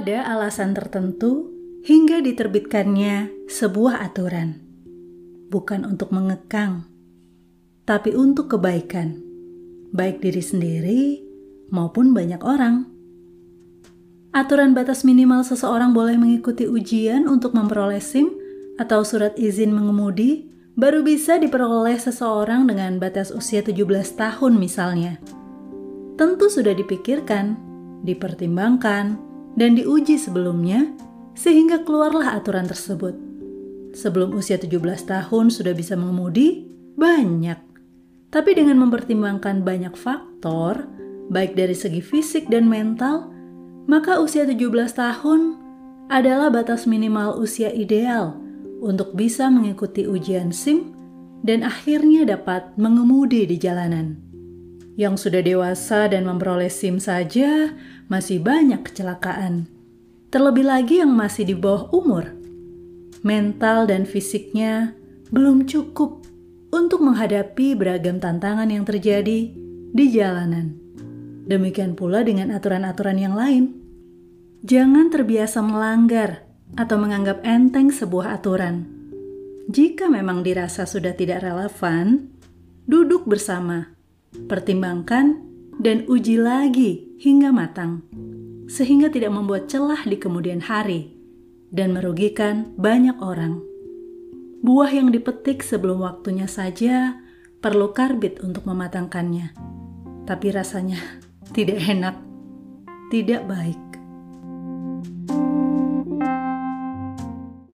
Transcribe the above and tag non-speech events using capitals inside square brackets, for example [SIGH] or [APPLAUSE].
ada alasan tertentu hingga diterbitkannya sebuah aturan, bukan untuk mengekang, tapi untuk kebaikan, baik diri sendiri maupun banyak orang. Aturan batas minimal seseorang boleh mengikuti ujian untuk memperoleh SIM atau surat izin mengemudi baru bisa diperoleh seseorang dengan batas usia 17 tahun misalnya. Tentu sudah dipikirkan, dipertimbangkan, dan diuji sebelumnya sehingga keluarlah aturan tersebut. Sebelum usia 17 tahun sudah bisa mengemudi, banyak. Tapi dengan mempertimbangkan banyak faktor, baik dari segi fisik dan mental, maka usia 17 tahun adalah batas minimal usia ideal untuk bisa mengikuti ujian SIM dan akhirnya dapat mengemudi di jalanan. Yang sudah dewasa dan memperoleh SIM saja masih banyak kecelakaan. Terlebih lagi yang masih di bawah umur. Mental dan fisiknya belum cukup untuk menghadapi beragam tantangan yang terjadi di jalanan. Demikian pula dengan aturan-aturan yang lain. Jangan terbiasa melanggar atau menganggap enteng sebuah aturan. Jika memang dirasa sudah tidak relevan, duduk bersama, pertimbangkan, dan uji lagi hingga matang, sehingga tidak membuat celah di kemudian hari dan merugikan banyak orang. Buah yang dipetik sebelum waktunya saja perlu karbit untuk mematangkannya, tapi rasanya [LAUGHS] tidak enak, tidak baik.